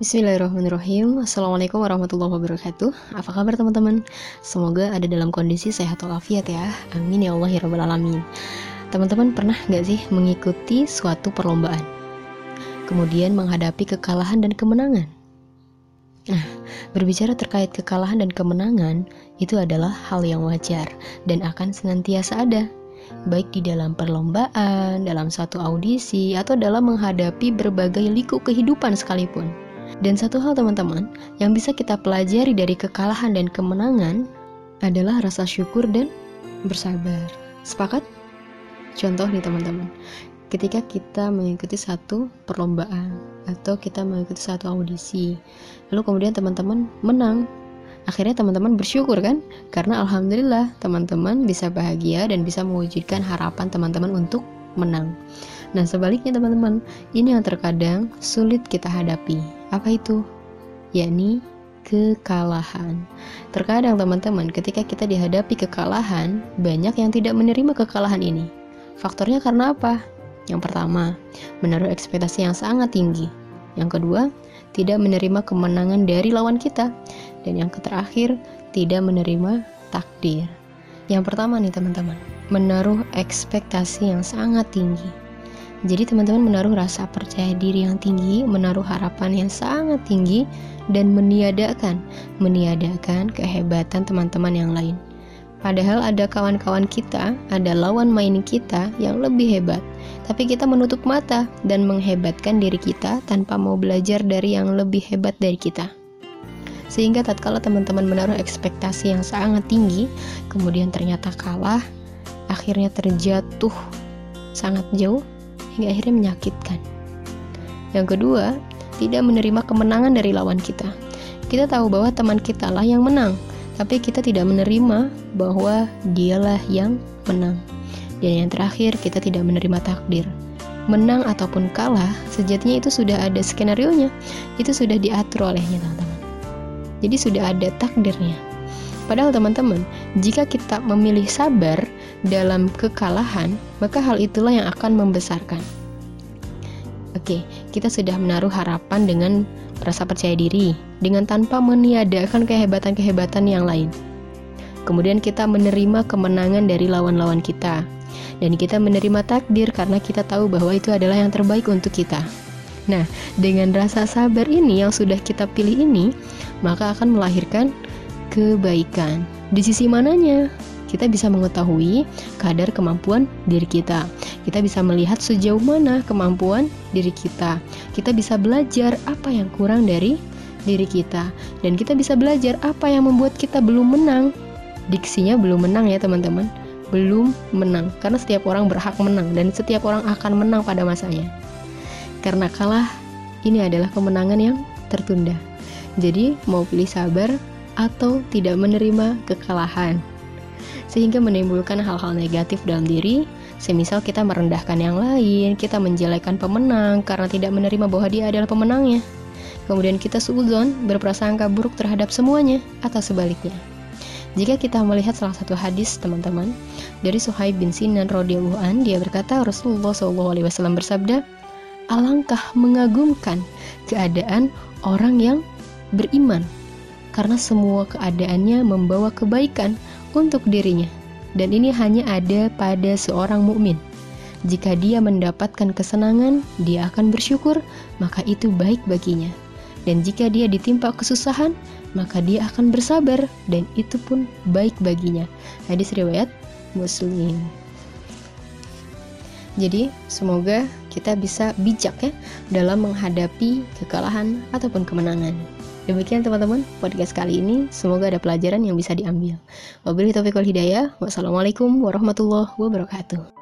Bismillahirrahmanirrahim Assalamualaikum warahmatullahi wabarakatuh Apa kabar teman-teman? Semoga ada dalam kondisi sehat walafiat ya Amin ya Allah ya Rabbal Alamin Teman-teman pernah gak sih mengikuti suatu perlombaan? Kemudian menghadapi kekalahan dan kemenangan Nah, berbicara terkait kekalahan dan kemenangan Itu adalah hal yang wajar Dan akan senantiasa ada baik di dalam perlombaan, dalam satu audisi, atau dalam menghadapi berbagai liku kehidupan sekalipun. Dan satu hal teman-teman yang bisa kita pelajari dari kekalahan dan kemenangan adalah rasa syukur dan bersabar. Sepakat? Contoh nih teman-teman, ketika kita mengikuti satu perlombaan atau kita mengikuti satu audisi, lalu kemudian teman-teman menang, akhirnya teman-teman bersyukur kan karena alhamdulillah teman-teman bisa bahagia dan bisa mewujudkan harapan teman-teman untuk menang nah sebaliknya teman-teman ini yang terkadang sulit kita hadapi apa itu yakni kekalahan terkadang teman-teman ketika kita dihadapi kekalahan banyak yang tidak menerima kekalahan ini faktornya karena apa yang pertama menaruh ekspektasi yang sangat tinggi yang kedua tidak menerima kemenangan dari lawan kita. Dan yang terakhir, tidak menerima takdir. Yang pertama nih teman-teman, menaruh ekspektasi yang sangat tinggi. Jadi teman-teman menaruh rasa percaya diri yang tinggi, menaruh harapan yang sangat tinggi, dan meniadakan, meniadakan kehebatan teman-teman yang lain. Padahal ada kawan-kawan kita, ada lawan main kita yang lebih hebat. Tapi kita menutup mata dan menghebatkan diri kita tanpa mau belajar dari yang lebih hebat dari kita. Sehingga tatkala teman-teman menaruh ekspektasi yang sangat tinggi, kemudian ternyata kalah, akhirnya terjatuh sangat jauh hingga akhirnya menyakitkan. Yang kedua, tidak menerima kemenangan dari lawan kita. Kita tahu bahwa teman kita lah yang menang, tapi kita tidak menerima bahwa dialah yang menang. Dan yang terakhir, kita tidak menerima takdir. Menang ataupun kalah, sejatinya itu sudah ada skenario-nya. Itu sudah diatur olehnya, teman-teman. Jadi sudah ada takdirnya. Padahal teman-teman, jika kita memilih sabar dalam kekalahan, maka hal itulah yang akan membesarkan. Oke, kita sudah menaruh harapan dengan rasa percaya diri dengan tanpa meniadakan kehebatan-kehebatan yang lain. Kemudian kita menerima kemenangan dari lawan-lawan kita. Dan kita menerima takdir karena kita tahu bahwa itu adalah yang terbaik untuk kita. Nah, dengan rasa sabar ini yang sudah kita pilih ini, maka akan melahirkan kebaikan. Di sisi mananya? Kita bisa mengetahui kadar kemampuan diri kita. Kita bisa melihat sejauh mana kemampuan diri kita. Kita bisa belajar apa yang kurang dari diri kita dan kita bisa belajar apa yang membuat kita belum menang. Diksinya belum menang ya teman-teman. Belum menang karena setiap orang berhak menang dan setiap orang akan menang pada masanya. Karena kalah ini adalah kemenangan yang tertunda. Jadi mau pilih sabar atau tidak menerima kekalahan. Sehingga menimbulkan hal-hal negatif dalam diri, semisal kita merendahkan yang lain, kita menjelekan pemenang karena tidak menerima bahwa dia adalah pemenangnya. Kemudian kita suudzon, berprasangka buruk terhadap semuanya, atau sebaliknya. Jika kita melihat salah satu hadis teman-teman dari Suhaib bin Sinan radhiyallahu an dia berkata Rasulullah SAW bersabda alangkah mengagumkan keadaan orang yang beriman karena semua keadaannya membawa kebaikan untuk dirinya dan ini hanya ada pada seorang mukmin. Jika dia mendapatkan kesenangan, dia akan bersyukur, maka itu baik baginya. Dan jika dia ditimpa kesusahan, maka dia akan bersabar dan itu pun baik baginya. Hadis riwayat Muslim. Jadi, semoga kita bisa bijak ya dalam menghadapi kekalahan ataupun kemenangan. Demikian teman-teman podcast kali ini. Semoga ada pelajaran yang bisa diambil. Wabillahi taufiq wal hidayah. Wassalamualaikum warahmatullahi wabarakatuh.